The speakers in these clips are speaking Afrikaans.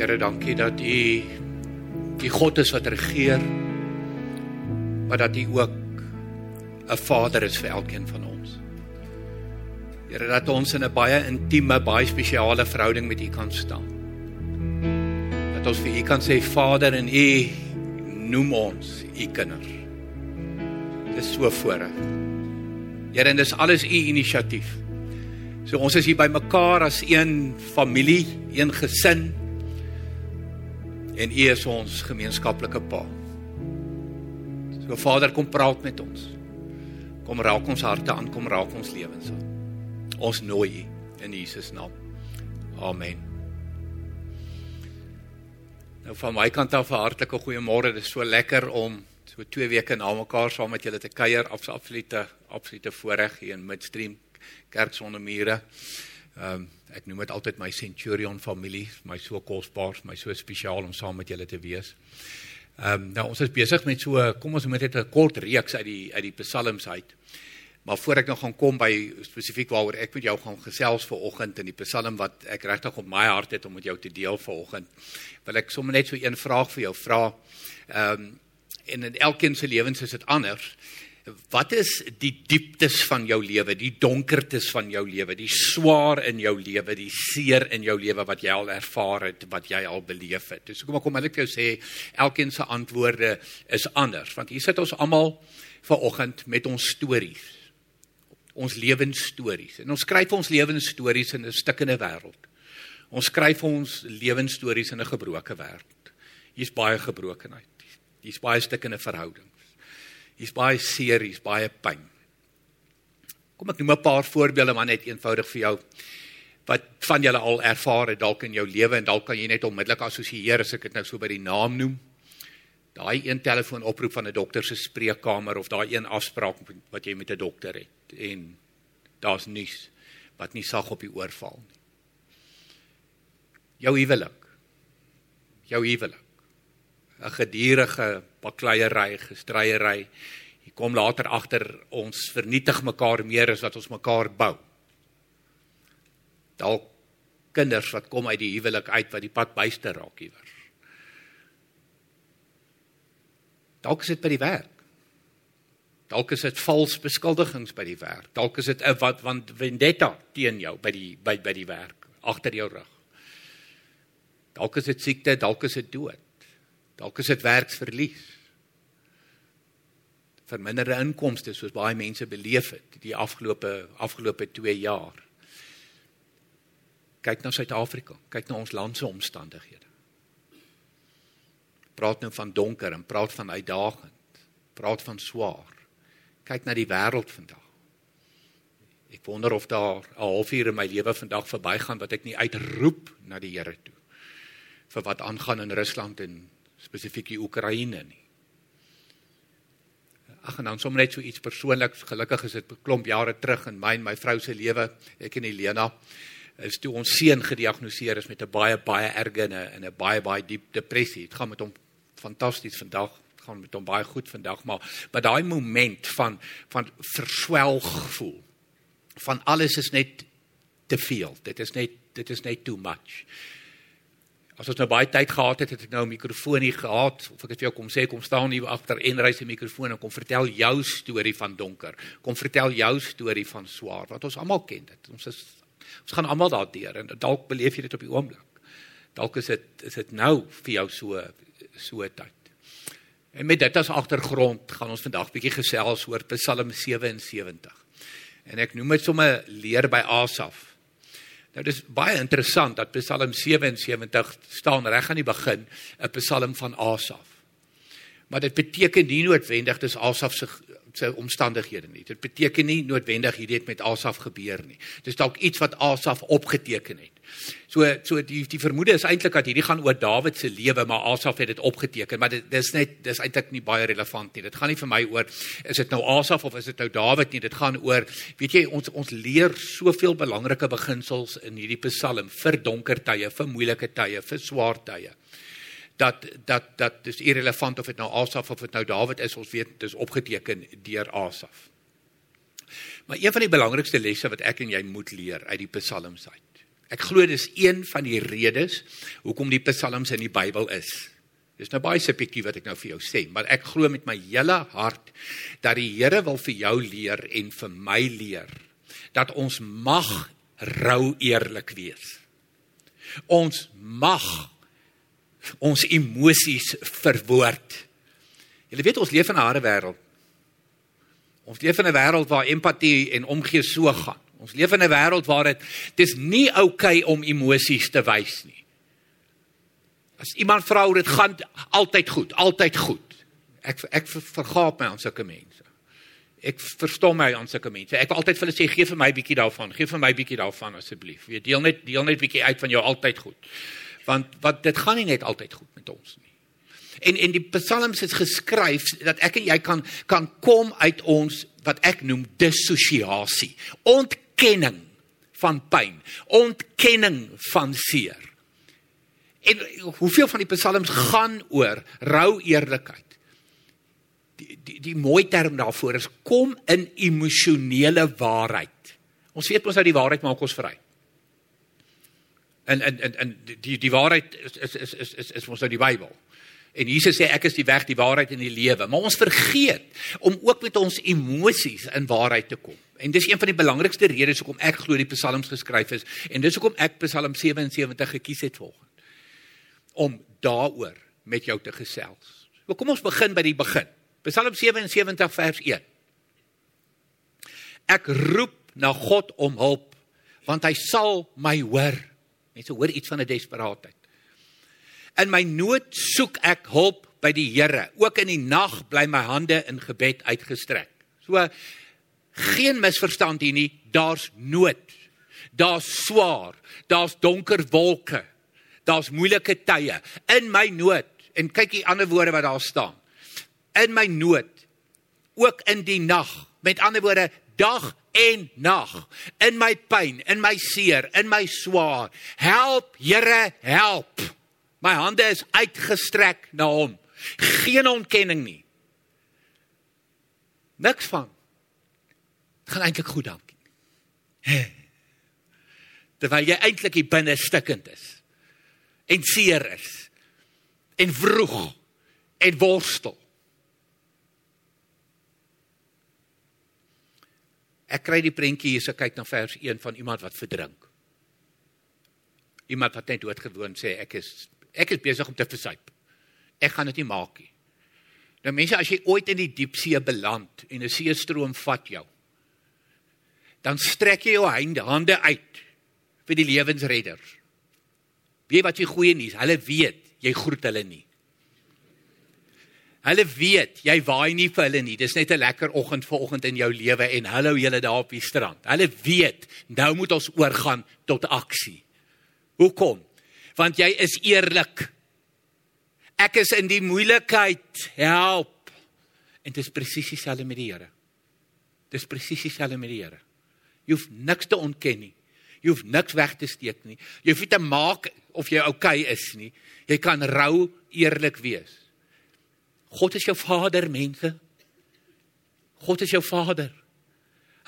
Here, dankie dat U die God is wat regeer, maar dat U ook 'n Vader is vir elkeen van ons. Here, dat ons in 'n baie intieme, baie spesiale verhouding met U kan staan. Dat ons vir U kan sê Vader en U noem ons U kinders. Dis so voorreg. Here, en dis alles U inisiatief. So ons is hier by mekaar as een familie, een gesin. En U is ons gemeenskaplike pa. So Vader, kom praat met ons. Kom raak ons harte aan, kom raak ons lewens aan. Ons nooi U in Jesus naam. Amen. Nou van my kant af 'n hartlike goeiemôre. Dit is so lekker om so 2 weke na mekaar saam met julle te kuier. Absolute absolute voorreg hier in Midstream Kerk sonder mure. Ehm um, ek noem dit altyd my Centurion familie, my so kosbaar, my so spesiaal om saam met julle te wees. Ehm um, nou ons is besig met so kom ons moet net 'n kort reeks uit die uit die psalms uit. Maar voor ek nou gaan kom by spesifiek waaroor ek met jou gaan gesels vir oggend in die psalm wat ek regtig op my hart het om met jou te deel vir oggend, wil ek sommer net so een vraag vir jou vra. Ehm um, en in elkeen se lewens is dit anders. Wat is die dieptes van jou lewe, die donkertes van jou lewe, die swaar in jou lewe, die seer in jou lewe wat jy al ervaar het, wat jy al beleef het? Dus kom ek kom ek jou sê, elkeen se antwoorde is anders, want hier sit ons almal ver oggend met ons stories. Ons lewensstories. En ons skryf ons lewensstories in 'n stikkende wêreld. Ons skryf ons lewensstories in 'n gebroke wêreld. Hier's baie gebrokenheid. Hier's baie stikkende verhoudings. Hier's baie seer, hier's baie pyn. Kom ek noem 'n paar voorbeelde maar net eenvoudig vir jou wat van julle al ervaar het dalk in jou lewe en dalk kan jy net onmiddellik assosieer as ek dit nou so by die naam noem. Daai een telefoonoproep van 'n dokter se spreekkamer of daai een afspraak wat jy met 'n dokter het en daar's nuus wat nie sag op die oor val nie. Jou huwelik. Jou huwelik. 'n gedurende bakleierery, gestryery. Jy kom later agter ons vernietig mekaar meer as wat ons mekaar bou. Dalk kinders wat kom uit die huwelik uit wat die pad byster raak iewers. Dalk is dit by die werk. Dalk is dit vals beskuldigings by die werk. Dalk is dit 'n wat want vendetta teen jou by die by by die werk agter jou rug. Dalk is dit siekte, dalk is dit dood. Dalk is dit werksverlies. Verminderde inkomste soos baie mense beleef het die afgelope afgelope 2 jaar. Kyk na Suid-Afrika, kyk na ons land se omstandighede. Praat nou van donker en praat van uitdagend. Praat van swaar. Kyk na die wêreld vandag. Ek wonder of daar 'n halfuur in my lewe vandag verbygaan wat ek nie uitroep na die Here toe vir wat aangaan in Rusland en spesifiek die Oekraïne nie. Ag en dan sommer net so iets persoonliks. Gelukkig is dit 'n klomp jare terug in my en my vrou se lewe, ek en Helena, is toe ons seun gediagnoseer is met 'n baie baie erge en 'n baie baie diep depressie. Dit gaan met hom fantasties vandag gaan met hom baie goed vandag maar maar daai moment van van verswelg gevoel van alles is net te veel dit is net dit is net too much As ons nou baie tyd gehad het, het ek nou 'n mikrofoon hier gehad of ek het vir jou kom sê kom staan hier agter en ry se mikrofoon en kom vertel jou storie van donker. Kom vertel jou storie van swaar wat ons almal ken dit. Ons is ons gaan almal daardeur en dalk beleef jy dit op die oomblik. Dalk is dit is dit nou vir jou so so tyd. En met dit as agtergrond gaan ons vandag bietjie gesels oor Psalm 77. En ek noem dit sommer leer by Asaf. Nou dis baie interessant dat Psalm 77 staan reg aan die begin, 'n Psalm van Asaf. Maar dit beteken nie noodwendig dis Asaf se sy omstandighede nie. Dit beteken nie noodwendig hierdie het met Asaf gebeur nie. Dis dalk iets wat Asaf opgeteken het. So so die die vermoede is eintlik dat hierdie gaan oor Dawid se lewe, maar Asaf het dit opgeteken, maar dit dis net dis eintlik nie baie relevant nie. Dit gaan nie vir my oor is dit nou Asaf of is dit nou Dawid nie. Dit gaan oor weet jy ons ons leer soveel belangrike beginsels in hierdie Psalm vir donker tye, vir moeilike tye, vir swaar tye dat dat dat dis irrelevant of dit nou Asaf of dit nou Dawid is, ons weet dis opgeteken deur Asaf. Maar een van die belangrikste lesse wat ek en jy moet leer uit die Psalms uit, Ek glo dis een van die redes hoekom die psalms in die Bybel is. Dis nou baie subjektief wat ek nou vir jou sê, maar ek glo met my hele hart dat die Here wil vir jou leer en vir my leer dat ons mag rou eerlik wees. Ons mag ons emosies verwoord. Jy weet ons leef in 'n harde wêreld. Ons leef in 'n wêreld waar empatie en omgee so gaan. Ons leef in 'n wêreld waar dit dis nie oukei okay om emosies te wys nie. As iemand vra hoe dit gaan, altyd goed, altyd goed. Ek ek vergaap my aan sulke mense. Ek verstom my aan sulke mense. Ek wil altyd vir hulle sê gee vir my bietjie daarvan, gee vir my bietjie daarvan asseblief. Jy deel net deel net bietjie uit van jou altyd goed. Want wat dit gaan nie net altyd goed met ons nie. En en die psalms is geskryf dat ek en jy kan kan kom uit ons wat ek noem dissosiasie. Ontkenning van pyn, ontkenning van seer. En hoeveel van die psalms gaan oor rou eerlikheid? Die die die mooi term daarvoor is kom in emosionele waarheid. Ons weet mos dat die waarheid maak ons vry. En en en en die die waarheid is is is is is, is ons nou die Bybel. En Jesus sê ek is die weg, die waarheid en die lewe. Maar ons vergeet om ook met ons emosies in waarheid te kom. En dis een van die belangrikste redes hoekom ek glo die psalms geskryf is en dis hoekom ek Psalm 77 gekies het volgens om daaroor met jou te gesels. Maar kom ons begin by die begin. Psalm 77 vers 1. Ek roep na God om hulp want hy sal my hoor. Mense hoor iets van 'n desperaatheid. In my nood soek ek hulp by die Here. Ook in die nag bly my hande in gebed uitgestrek. So geen misverstand hier nie, daar's nood. Daar's swaar, daar's donker wolke. Daar's moeilike tye in my nood. En kyk hier ander woorde wat daar staan. In my nood, ook in die nag. Met ander woorde, dag en nag. In my pyn, in my seer, in my swaar. Help, Here, help. My hande is uitgestrek na hom. Geen ontkenning nie. Niks van. Dit gaan eintlik goed dankie. Terwyl jy eintlik hier binne stikkend is en seer is en vroeg en worstel. Ek kry die prentjie hier as ek kyk na vers 1 van iemand wat verdrink. Iemand wat net doodgewoon sê ek is ek is besig om te versuip. Ek gaan dit nie maak nie. Nou mense, as jy ooit in die diepsee beland en 'n seestroom vat jou, dan strek jy jou hande uit vir die lewensredders. Weet wat jy goeie nuus, hulle weet jy groet hulle nie. Hulle weet jy waai nie vir hulle nie. Dis net 'n lekker oggend vanoggend in jou lewe en hallo julle daar op die strand. Hulle weet nou moet ons oorgaan tot aksie. Hoekom? Want jy is eerlik. Ek is in die moeilikheid, help. En dit is presies dieselfde met die Here. Dit is presies dieselfde met die Here. Jy hoef niks te ontken nie. Jy hoef niks weg te steek nie. Jy hoef nie te maak of jy oukei okay is nie. Jy kan rou eerlik wees. God is jou Vader, mense. God is jou Vader.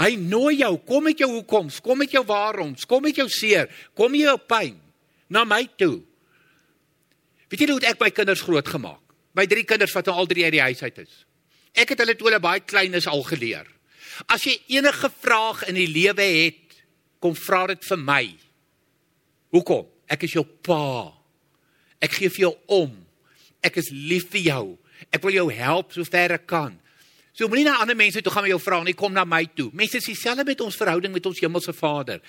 Hy nooi jou, kom met jou hoekoms, kom met jou waaroms, kom met jou seer, kom met jou pyn na my toe. Weet jy hoe ek my kinders grootgemaak? My drie kinders wat nou al drie uit die huis uit is. Ek het hulle toe hulle baie klein is al geleer. As jy enige vraag in die lewe het, kom vra dit vir my. Hoekom? Ek is jou pa. Ek gee vir jou om. Ek is lief vir jou. Ek wil jou help sover ek kan. So moenie na ander mense toe gaan met jou vra nie, kom na my toe. Mense is dieselfde met ons verhouding met ons hemelse Vader.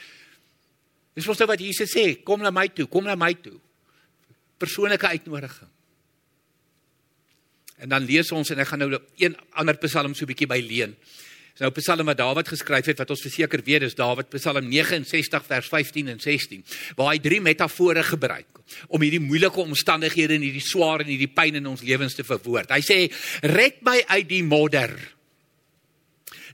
Dis mos nou wat Jesus sê, kom na my toe, kom na my toe. Persoonlike uitnodiging. En dan lees ons en ek gaan nou een ander Psalm so 'n bietjie by leen. Dis nou Psalm wat Dawid geskryf het wat ons verseker weet dis Dawid Psalm 69 vers 15 en 16 waar hy drie metafore gebruik om hierdie moeilike omstandighede en hierdie swaar en hierdie pyn in ons lewens te verwoord. Hy sê red my uit die modder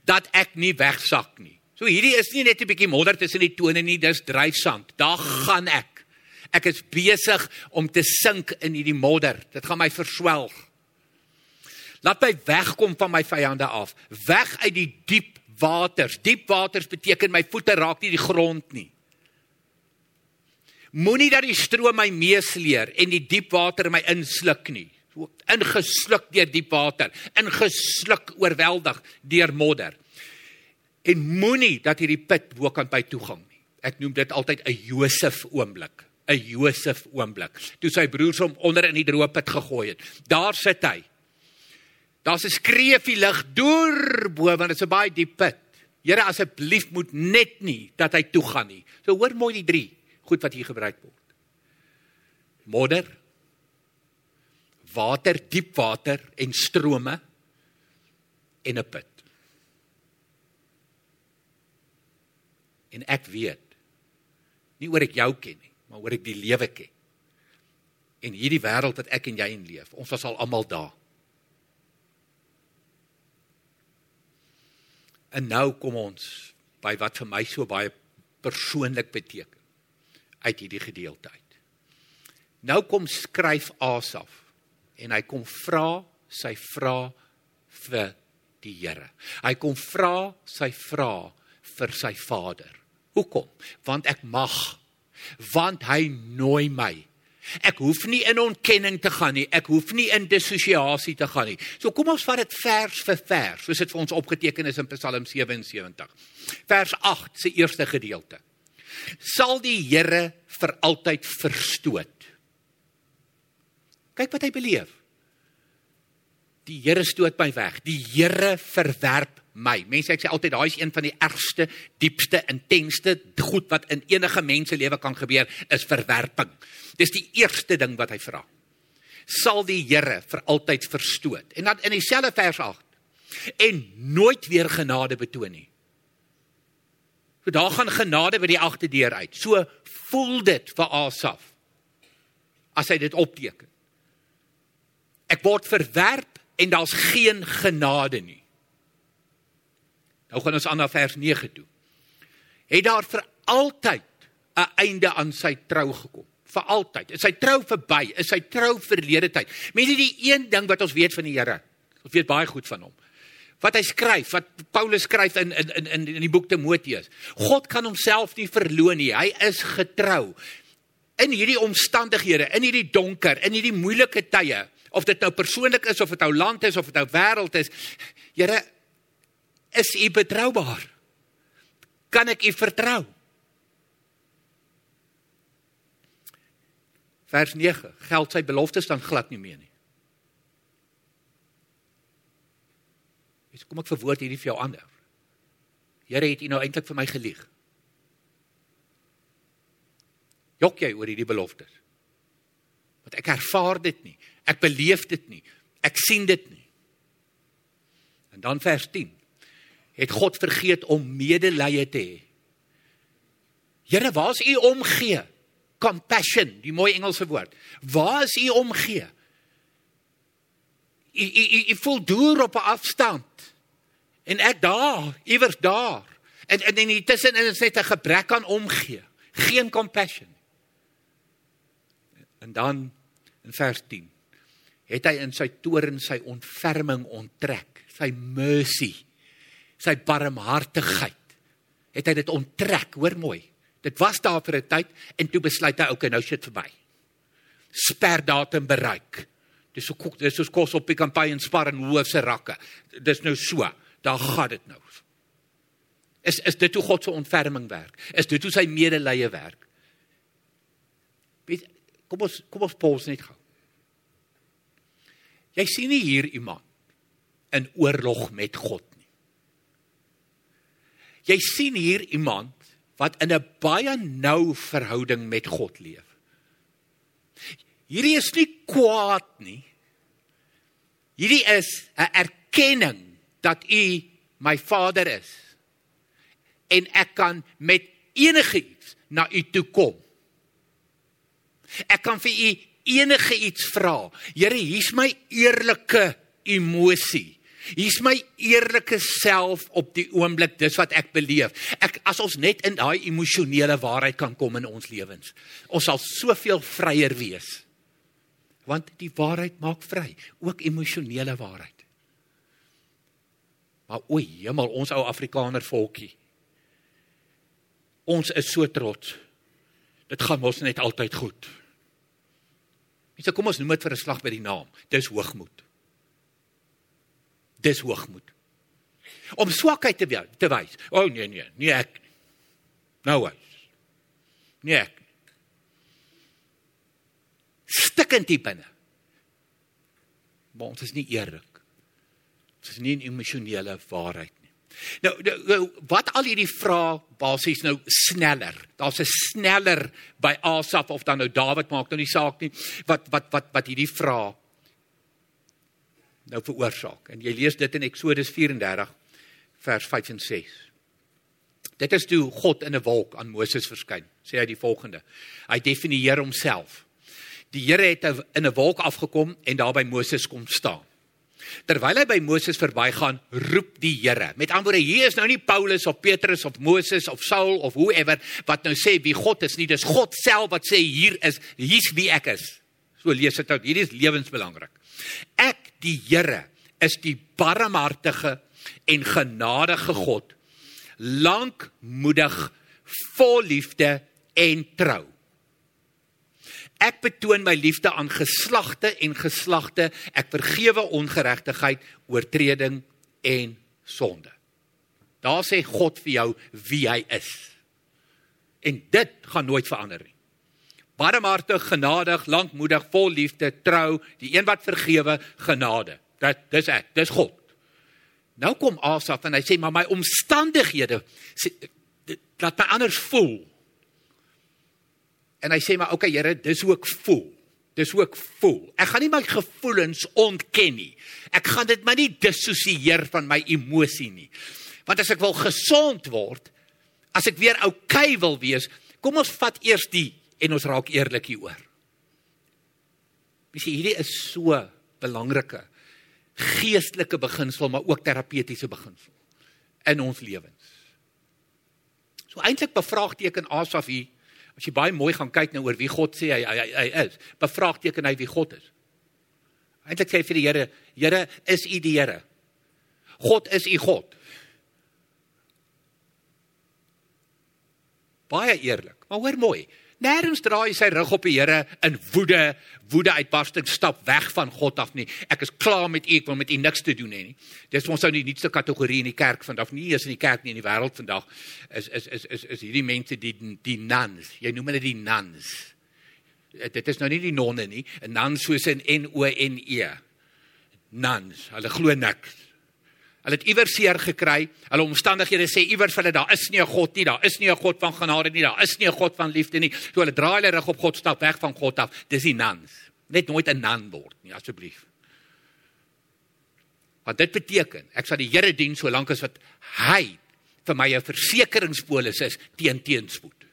dat ek nie wegsak nie. So hierdie is nie net 'n bietjie modder tussen die tone nie, dis dryfsand. Daar gaan ek. Ek is besig om te sink in hierdie modder. Dit gaan my verswelg. Laat my wegkom van my vyande af. Weg uit die diep waters. Diep waters beteken my voete raak nie die grond nie. Moenie dat die stroom my meesleer en die diep water my insluk nie. So ingesluk deur diep water, ingesluk oorweldig deur modder. En moenie dat hierdie put bokant by toegang nie. Ek noem dit altyd 'n Josef oomblik, 'n Josef oomblik. Toe sy broers hom onder in die droë put gegooi het. Daar sit hy. Daar's 'n skreefie lig deur bo want dit is 'n baie diep put. Here asseblief moet net nie dat hy toe gaan nie. So hoor mooi die drie goed wat hier gebruik word. Modder, water, diep water en strome en 'n put. En ek weet nie oor ek jou ken nie, maar oor ek die lewe ken. En hierdie wêreld wat ek en jy in leef, ons was al almal daar. En nou kom ons by wat vir my so baie persoonlik beteken uit hierdie gedeelte uit. Nou kom skryf Asaf en hy kom vra sy vra vir die Here. Hy kom vra sy vra vir sy Vader. Hoekom? Want ek mag. Want hy nooi my. Ek hoef nie in ontkenning te gaan nie. Ek hoef nie in dissosiasie te gaan nie. So kom ons vat dit vers vir vers, soos dit vir ons opgeteken is in Psalm 77. Vers 8 se eerste gedeelte. Sal die Here vir altyd verstoot. Kyk wat hy beleef. Die Here stoot my weg. Die Here verwerp my. Mense ek sê altyd daai is een van die ergste, diepste, intensste goed wat in enige mens se lewe kan gebeur is verwerping. Dis die eerste ding wat hy vra. Sal die Here vir altyd verstoot. En dan in dieselfde vers 8 en nooit weer genade betoon nie. So daar gaan genade by die agterdeur uit. So voel dit vir Asaf as hy dit opteken. Ek word verwerp en daar's geen genade nie. Nou gaan ons aan na vers 9 toe. Het daar vir altyd 'n einde aan sy trou gekom? Vir altyd. Is sy trou verby? Is sy trou verlede tyd? Mense, die een ding wat ons weet van die Here, ons weet baie goed van hom. Wat hy skryf, wat Paulus skryf in in in in die boek Timoteus. God kan homself nie verloon nie. Hy is getrou. In hierdie omstandighede, in hierdie donker, in hierdie moeilike tye, of dit nou persoonlik is of dit nou land is of dit nou wêreld is, Here, Is u betroubaar? Kan ek u vertrou? Vers 9. Geld sy beloftes dan glad nie meer nie. Dis kom ek verwoord hierdie vir jou ander. Here het u nou eintlik vir my gelieg. Jok jy oor hierdie beloftes? Want ek ervaar dit nie. Ek beleef dit nie. Ek sien dit nie. En dan vers 10 het God vergeet om medelee te hê. Here, waar is u omgee? Compassion, die mooi Engelse woord. Waar is u omgee? U u u, u voel deur op 'n afstand. En ek daar, iewers daar. En en in tussen is net 'n gebrek aan omgee. Geen compassion. En dan in vers 10 het hy in sy toorn sy ontferming onttrek, sy mercy sy barmhartigheid het hy dit onttrek, hoor mooi. Dit was daar vir 'n tyd en toe besluit hy okay, nou shit verby. Sperdatum bereik. Dis so dis soos kos op die kampanje en spar en hoof se rakke. Dis nou so, daar gaan dit nou. Is is dit hoe God se ontferming werk? Is dit hoe sy medelee werk? Weet kom ons kom ons pause net gou. Jy sien nie hier iemand in oorlog met God Jy sien hier iemand wat in 'n baie nou verhouding met God leef. Hierdie is nie kwaad nie. Hierdie is 'n erkenning dat U my Vader is. En ek kan met enigiets na U toe kom. Ek kan vir U enige iets vra. Here, hier's my eerlike emosie. Hier's my eerlike self op die oomblik, dis wat ek beleef. Ek as ons net in daai emosionele waarheid kan kom in ons lewens, ons sal soveel vryer wees. Want die waarheid maak vry, ook emosionele waarheid. Maar o, hemel, ons ou Afrikaner volkie. Ons is so trots dit gaan mos net altyd goed. Mense kom ons noem dit vir 'n slag by die naam. Dis hoogmoed. Dis hoogmoed. Om swakheid te wees, te wys. O oh, nee nee, nie ek. Nou wys. Nee ek. Stikkend hier binne. Maar ons is nie eerlik. Ons is nie 'n emosionele waarheid Nou, nou, nou wat al hierdie vrae basies nou sneller. Daar's 'n sneller by Asaf of dan nou Dawid maak nou nie saak nie wat wat wat wat hierdie vrae nou veroorsaak. En jy lees dit in Eksodus 34 vers 5 en 6. Dit is toe God in 'n wolk aan Moses verskyn. Sê hy die volgende. Hy definieer homself. Die Here het in 'n wolk afgekom en daar by Moses kom staan. Terwyl hy by Moses verbygaan, roep die Here. Met ander woorde, hier is nou nie Paulus of Petrus of Moses of Saul of whoever wat nou sê wie God is nie. Dis God self wat sê hier is, hier's wie ek is. So lees dit uit. Hierdie is lewensbelangrik. Ek, die Here, is die barmhartige en genadige God, lankmoedig, vol liefde en trou. Ek betoon my liefde aan geslagte en geslagte. Ek vergewe ongeregtigheid, oortreding en sonde. Daar sê God vir jou wie hy is. En dit gaan nooit verander nie. Barmhartig, genadig, lankmoedig, vol liefde, trou, die een wat vergewe, genade. Dit dis ek, dis God. Nou kom Asaf en hy sê maar my omstandighede sê, laat my anders voel. En hy sê maar okay Here, dis hoe ek voel. Dis hoe ek voel. Ek gaan nie my gevoelens ontken nie. Ek gaan dit maar nie dissosieer van my emosie nie. Want as ek wil gesond word, as ek weer okay wil wees, kom ons vat eers die en ons raak eerlik hieroor. Sê hierdie is so belangrike geestelike beginsel maar ook terapeutiese beginsel in ons lewens. So eintlik bevraagteken Asaf hier As jy baie mooi gaan kyk nou oor wie God sê hy hy, hy is, bevraagteken hy wie God is. Eintlik sê hy vir die Here, Here, is U die Here? God is U God. Baie eerlik. Maar hoor mooi, Nêrens draai sy rug op die Here in woede, woede uitbarsting stap weg van God af nie. Ek is klaar met u, ek wil met u niks te doen hê nie. Dis ons ou die nuutste kategorie in die kerk vandag, nie eens in die kerk nie in die wêreld vandag is is is is is hierdie mense die die nuns. Jy noem hulle die nuns. Dit is nou nie die nonne nie, 'n nun soos in N O N E. Nuns. Hulle glo niks. Hulle het iewers seer gekry. Hulle omstandighede sê iewers hulle daar is nie 'n God nie, daar is nie 'n God van genade nie, daar is nie 'n God van liefde nie. So hulle draai hulle rug op God, stap weg van God af. Dis die nuns. Net nooit 'n nun word nie, asseblief. Wat dit beteken, ek sal die Here dien solank as wat hy vir my 'n versekeringspolis is teen teenspoed.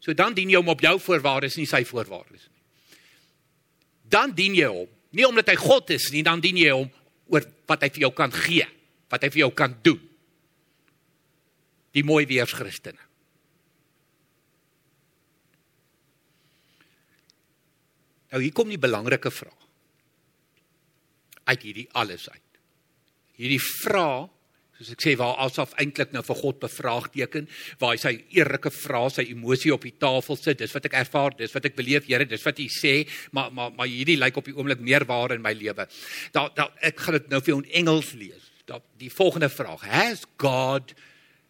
So dan dien jy hom op jou voorwaardes, nie sy voorwaardes nie. Dan dien jy hom nie omdat hy God is nie, dan dien jy hom oor wat hy vir jou kan gee, wat hy vir jou kan doen. Die mooi weers Christene. Nou hier kom die belangrike vraag. Uit hierdie alles uit. Hierdie vraag soos ek sê waar Asaf eintlik nou vir God bevraagteken waar hy sy eerlike vrae sy emosie op die tafel sit dis wat ek ervaar dis wat ek beleef Here dis wat hy sê maar maar maar hierdie lyk op die oomblik meer waar in my lewe. Daar daar ek gaan dit nou vir jou in Engels lees. Daar die volgende vraag has God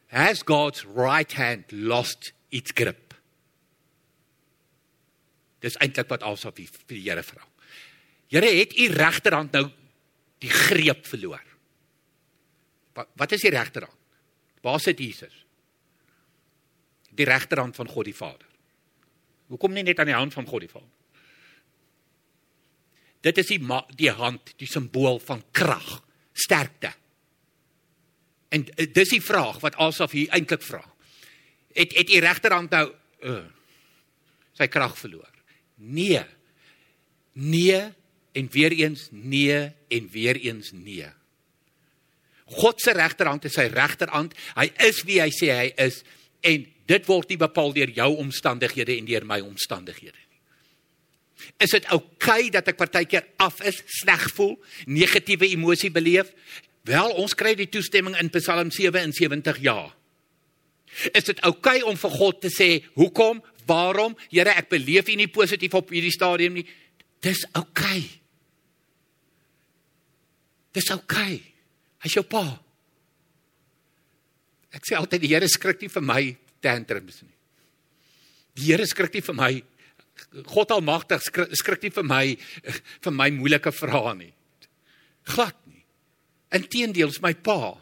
has God's right hand lost its grip? Dis eintlik wat Asaf vir die Here vra. Here het u regterhand nou die greep verloor Wat, wat is die regterhand? Waar sit Jesus? Die regterhand van God die Vader. Hoekom nie net aan die hand van God die Vader? Dit is die die hand, die simbool van krag, sterkte. En eh, dis die vraag wat Asaf hier eintlik vra. Het het die regterhand nou uh, sy krag verloor? Nee. Nee en weer eens nee en weer eens nee. God se regterhand is sy regterhand. Hy is wie hy sê hy is en dit word nie bepaal deur jou omstandighede en deur my omstandighede nie. Is dit oukei okay dat ek partykeer af is, sleg voel, negatiewe emosie beleef? Wel, ons kry die toestemming in Psalm 77 ja. Is dit oukei okay om vir God te sê, "Hoekom? Waarom? Here, ek beleef U nie positief op hierdie stadium nie." Dis oukei. Okay. Dis oukei. Okay. Hy's jou pa. Ek sê altyd die Here skrik nie vir my tantrums nie. Die Here skrik nie vir my God almagtig skrik, skrik nie vir my vir my moeilike vrae nie. Glad nie. Inteendeel is my pa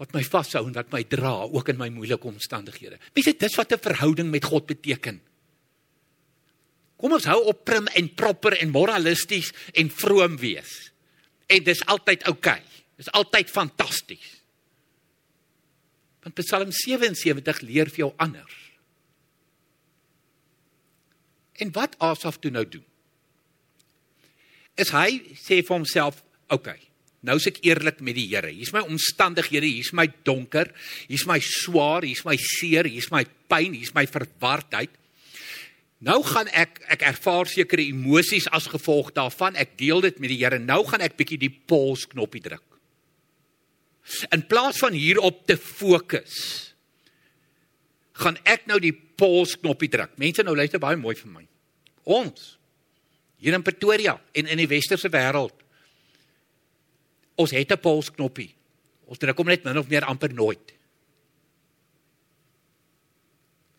wat my vashou en wat my dra ook in my moeilike omstandighede. Jy dis wat 'n verhouding met God beteken? Kom ons hou op prim en proper en moralisties en vroom wees. En dis altyd oukei. Okay. Dis altyd fantasties. Want Psalm 77 leer vir jou anders. En wat Asaf toe nou doen? Is hy sê vir homself, oukei. Okay, nou is ek eerlik met die Here. Hier's my omstandighede, hier's my donker, hier's my swaar, hier's my seer, hier's my pyn, hier's my verwardheid. Nou gaan ek ek ervaar sekere emosies as gevolg daarvan. Ek deel dit met die Here. Nou gaan ek bietjie die pause knoppie druk. In plaas van hierop te fokus, gaan ek nou die pause knoppie druk. Mense nou luister baie mooi vir my. Ons hier in Pretoria en in die westerse wêreld. Ons het 'n pause knoppie. Ons druk hom net min of meer amper nooit.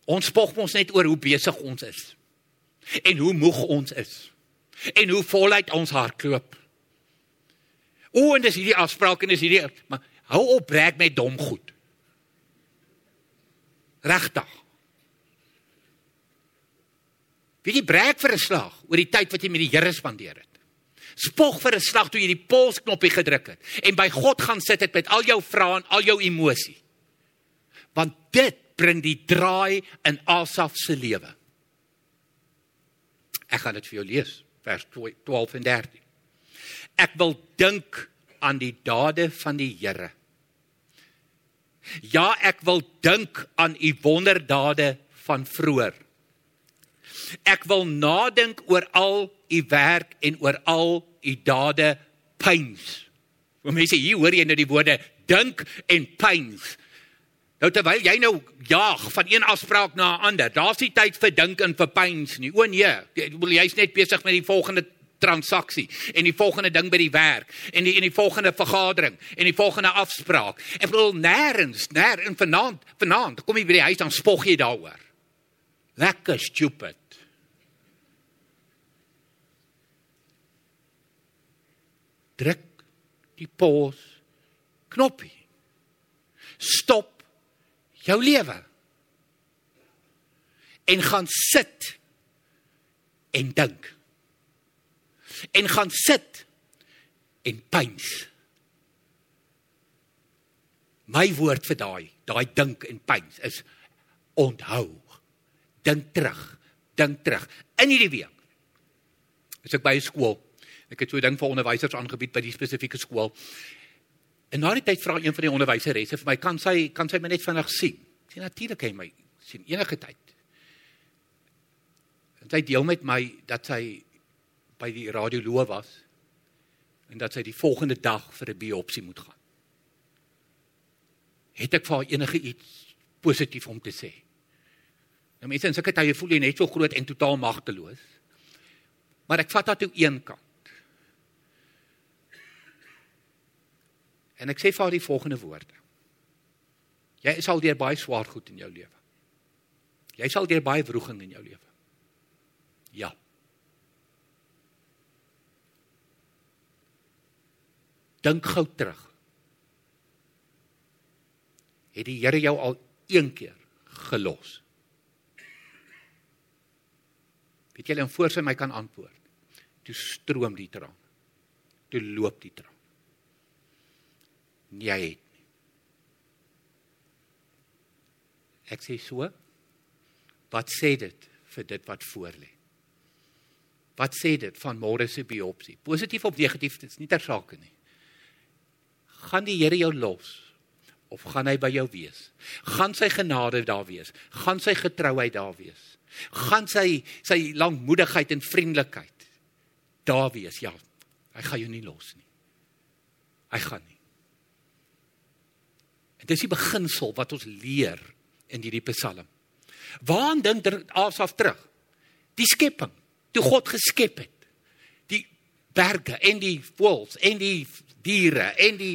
Ons spog ons net oor hoe besig ons is. En hoe moeg ons is. En hoe voluit ons hardloop. O, en dis hierdie afspraak en dis hierdie maar hou op breek met dom goed. Regtig. Wie jy breek vir 'n slag oor die tyd wat jy met die Here spandeer het. Spog vir 'n slag toe jy die polsknoppie gedruk het en by God gaan sit het met al jou vrae en al jou emosie. Want dit bring die draai in Asaf se lewe. Ek gaan dit vir jou lees, vers 12 en 13. Ek wil dink aan die dade van die Here. Ja, ek wil dink aan u wonderdade van vroeër. Ek wil nadink oor al u werk en oor al u dade pyns. Want mense hier hoor jy nou die woorde dink en pyns. Nou terwyl jy nou jaag van een afspraak na 'n ander, daar's nie tyd vir dink en vir pyns nie. O nee, jy's net besig met die volgende transaksie en die volgende ding by die werk en die en die volgende vergadering en die volgende afspraak. Ek bedoel nêrens, nêr in vanaand, vanaand kom jy by die huis dan spog jy daaroor. Lekker stupid. Druk die pause knoppie. Stop jou lewe. En gaan sit en dink. En gaan sit en pyns. My woord vir daai, daai dink en pyns is onthou. Dink terug, dink terug in hierdie week. As ek by skool, ek het so 'n ding vir onderwysers aangebied by die spesifieke skool. En na die tyd vra een van die onderwyseresse vir my, kan sy kan sy my net vinnig sien? Sien natuurlik hy my sien enige tyd. En sy deel met my dat sy by die radioloog was en dat sy die volgende dag vir 'n biopsie moet gaan. Het ek vir haar enige iets positief om te sê? Nou mense, en sulke tye voel jy net so groot en totaal magteloos. Maar ek vat dat toe een kant. En ek sê vir haar die volgende woorde. Jy sal deur baie swaar goed in jou lewe. Jy sal deur baie wroging in jou lewe. Ja. Dink gou terug. Het die Here jou al een keer gelos? Weet jy, en voor sy my kan antwoord. Toe stroom die traan. Toe loop die traan jy het nie. Ek sê so. Wat sê dit vir dit wat voor lê? Wat sê dit van môre se biopsie? Positief of negatief, dit is nie ter sake nie. Gaan die Here jou los of gaan hy by jou wees? Gaan sy genade daar wees? Gaan sy getrouheid daar wees? Gaan sy sy lankmoedigheid en vriendelikheid daar wees? Ja, hy gaan jou nie los nie. Hy gaan nie. En dis die beginsel wat ons leer in hierdie Psalm. Waaraan dink Asaf terug? Die skepping, toe God geskep het. Die berge en die voëls en die diere en die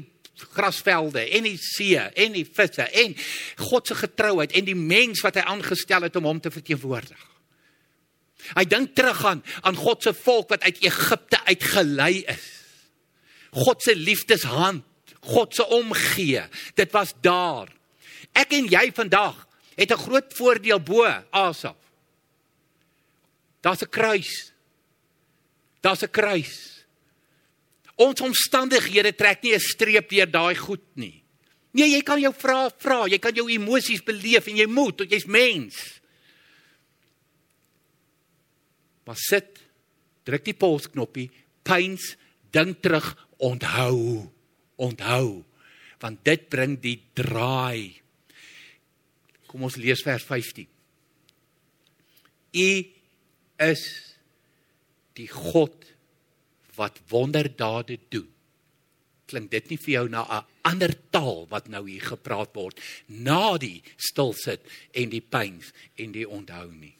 grasvelde en die see en die visse en God se getrouheid en die mens wat hy aangestel het om hom te verteenwoordig. Hy dink terug aan aan God se volk wat uit Egipte uitgelei is. God se liefdeshand, God se omgee, dit was daar. Ek en jy vandag het 'n groot voordeel bo Asaf. Daar's 'n kruis. Daar's 'n kruis. Ons omstandighede trek nie 'n streep deur daai goed nie. Nee, jy kan jou vra vra, jy kan jou emosies beleef en jy moet, want jy's mens. Maar sit, druk die pausknoppie, pyns, dink terug, onthou, onthou, want dit bring die draai. Kom ons lees vers 15. U is die God wat wonderdade doen. Klink dit nie vir jou na 'n ander taal wat nou hier gepraat word na die stilsit en die pyns en die onthou nie?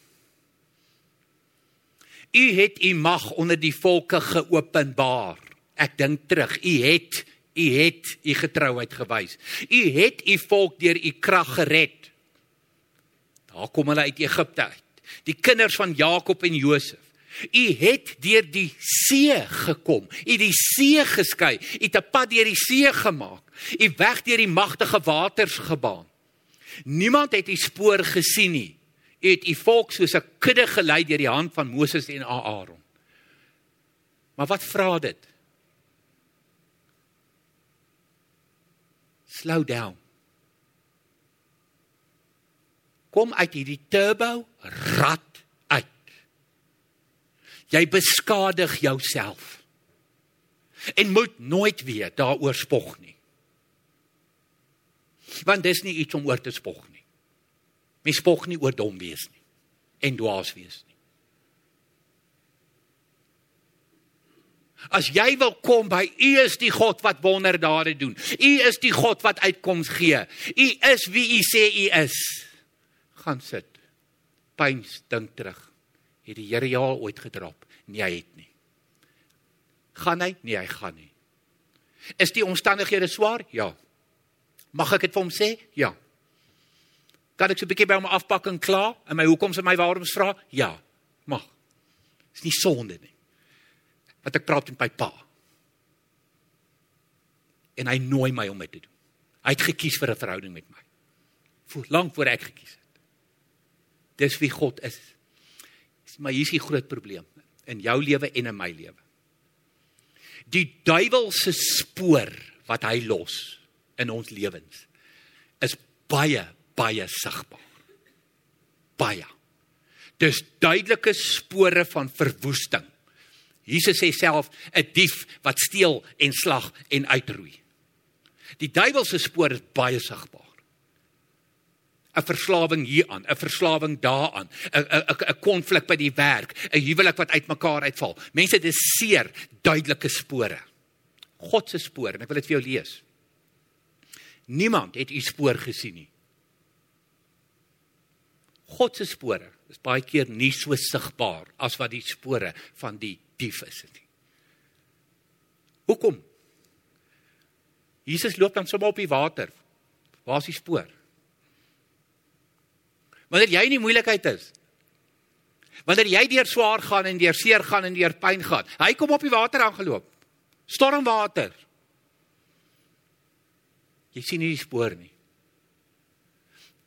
U het u mag onder die volke geopenbaar. Ek dink terug, u het u het u getrouheid gewys. U het u volk deur u krag gered. Daar kom hulle uit Egipte uit. Die kinders van Jakob en Josef. U het deur die see gekom. U die see geskei. U het 'n pad deur die see gemaak. U weg deur die magtige waters gebaan. Niemand het u spoor gesien nie het u volk soos 'n kudde gelei deur die hand van Moses en Aaron. Maar wat vra dit? Slow down. Kom uit hierdie turbo rat uit. Jy beskadig jouself. En moet nooit weer daaroor spog nie. Want dis nie iets om oor te spog nie. Mens spog nie oor dom wees nie en dwaas wees nie. As jy wil kom by U is die God wat wonderdade doen. U is die God wat uitkoms gee. U is wie U sê U is. Gaan sit. Pyns dink terug. Het die Here jou al ooit gedrap? Nee, hy het nie. Gaan hy? Nee, hy gaan nie. Is die omstandighede swaar? Ja. Mag ek dit vir hom sê? Ja. Kan ek so 'n bietjie by hom afpak en klaar en my hoekoms en my waaroms vra? Ja, mag. Dis nie sonde nie. Wat ek praat met my pa. En hy nooi my om dit te doen. Hy het gekies vir 'n verhouding met my. Voor lank voor ek gekies het. Dis wie God is. Maar hier is die groot probleem in jou lewe en in my lewe. Die duiwel se spoor wat hy los in ons lewens is baie baie sigbaar. Baie. Dis duidelike spore van verwoesting. Jesus sê self 'n dief wat steel en slag en uitroei. Die duiwel se spoor is baie sigbaar. 'n verslawing hieraan, 'n verslawing daaraan, 'n 'n 'n konflik by die werk, 'n huwelik wat uitmekaar uitval. Mense, dit is seer duidelike spore. God se spoor en ek wil dit vir jou lees. Niemand het u spoor gesien nie. God se spore is baie keer nie so sigbaar as wat die spore van die dief is nie. Hoekom? Jesus loop dan sommer op die water. Waar is die spoor? Wanneer jy in die moeilikheid is. Wanneer jy deur swaar gaan en deur seer gaan en deur pyn gaan. Hy kom op die water aangeloop. Stormwater. Jy sien nie die spoor nie.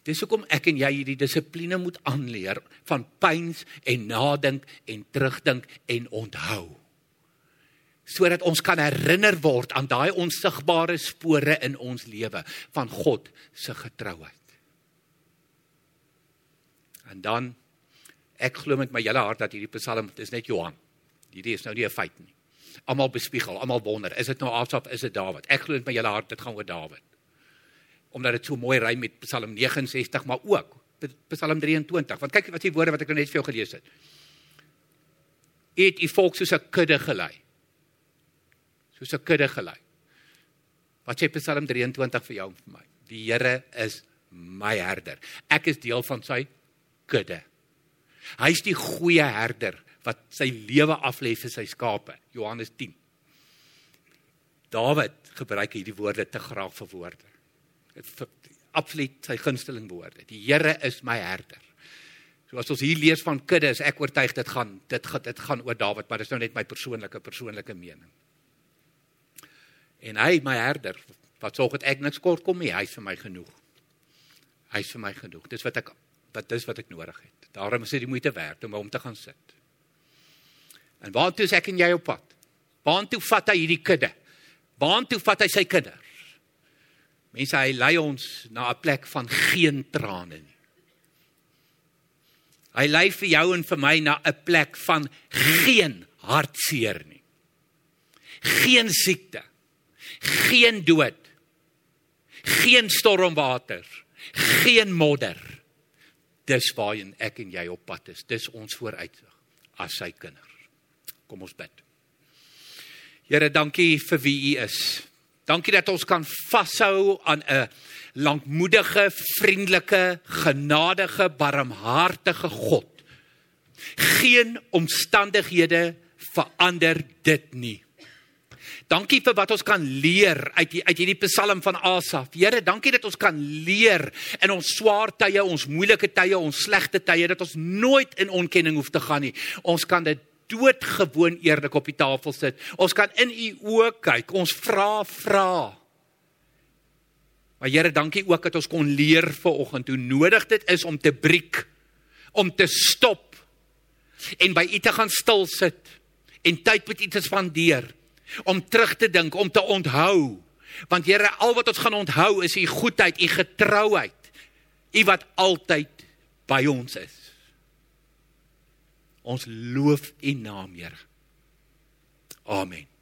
Dis hoekom ek en jy hierdie dissipline moet aanleer van pyns en nadink en terugdink en onthou. Sodat ons kan herinner word aan daai onsigbare spore in ons lewe van God se getrouheid. En dan ek glo met my hele hart dat hierdie Psalm dis net Johan. Hierdie is nou nie 'n feit nie. Almal bespiegel, almal wonder, is dit nou Asaf, is dit Dawid? Ek glo met my hele hart dit gaan oor Dawid omdat dit so mooi ry met Psalm 69 maar ook Psalm 23 want kyk wat die woorde wat ek nou net vir jou gelees het het u volk soos 'n kudde gelei soos 'n kudde gelei wat sê Psalm 23 vir jou en vir my Die Here is my herder. Ek is deel van sy kudde. Hy's die goeie herder wat sy lewe aflê vir sy skape. Johannes 10. Dawid gebruik hierdie woorde te graag vir woorde. Dit absoluut sy gunsteling woorde. Die Here is my herder. So as ons hier lees van kudde, is ek oortuig dit gaan dit gaan dit gaan oor Dawid, maar dis nou net my persoonlike persoonlike mening. En hy my herder, wat sorg dat ek niks kort kom nie, hy's vir my genoeg. Hy's vir my genoeg. Dis wat ek wat dis wat ek nodig het. Daarom is dit die moeite werd om hom te gaan sit. En waartoe is ek en jy op pad? Waartoe vat hy hierdie kudde? Waartoe vat hy sy kinders? Mense, hy lei ons na 'n plek van geen trane nie. Hy lei vir jou en vir my na 'n plek van geen hartseer nie. Geen siekte. Geen dood. Geen stormwater. Geen modder. Dis waarheen ek en jy op pad is. Dis ons vooruitsig as sy kinders. Kom ons bid. Here, dankie vir wie U is. Dankie dat ons kan vashou aan 'n lankmoedige, vriendelike, genadige, barmhartige God. Geen omstandighede verander dit nie. Dankie vir wat ons kan leer uit die, uit hierdie Psalm van Asaf. Here, dankie dat ons kan leer in ons swaar tye, ons moeilike tye, ons slegte tye dat ons nooit in onkenning hoef te gaan nie. Ons kan dit doodgewoon eerlik op die tafel sit. Ons kan in u oë kyk. Ons vra vra. Maar Here, dankie ook dat ons kon leer vanoggend hoe nodig dit is om te breek, om te stop en by u te gaan stil sit en tyd met u te spandeer, om terug te dink, om te onthou. Want Here, al wat ons gaan onthou is u goedheid, u getrouheid, u wat altyd by ons is. Ons loof U naam, Here. Amen.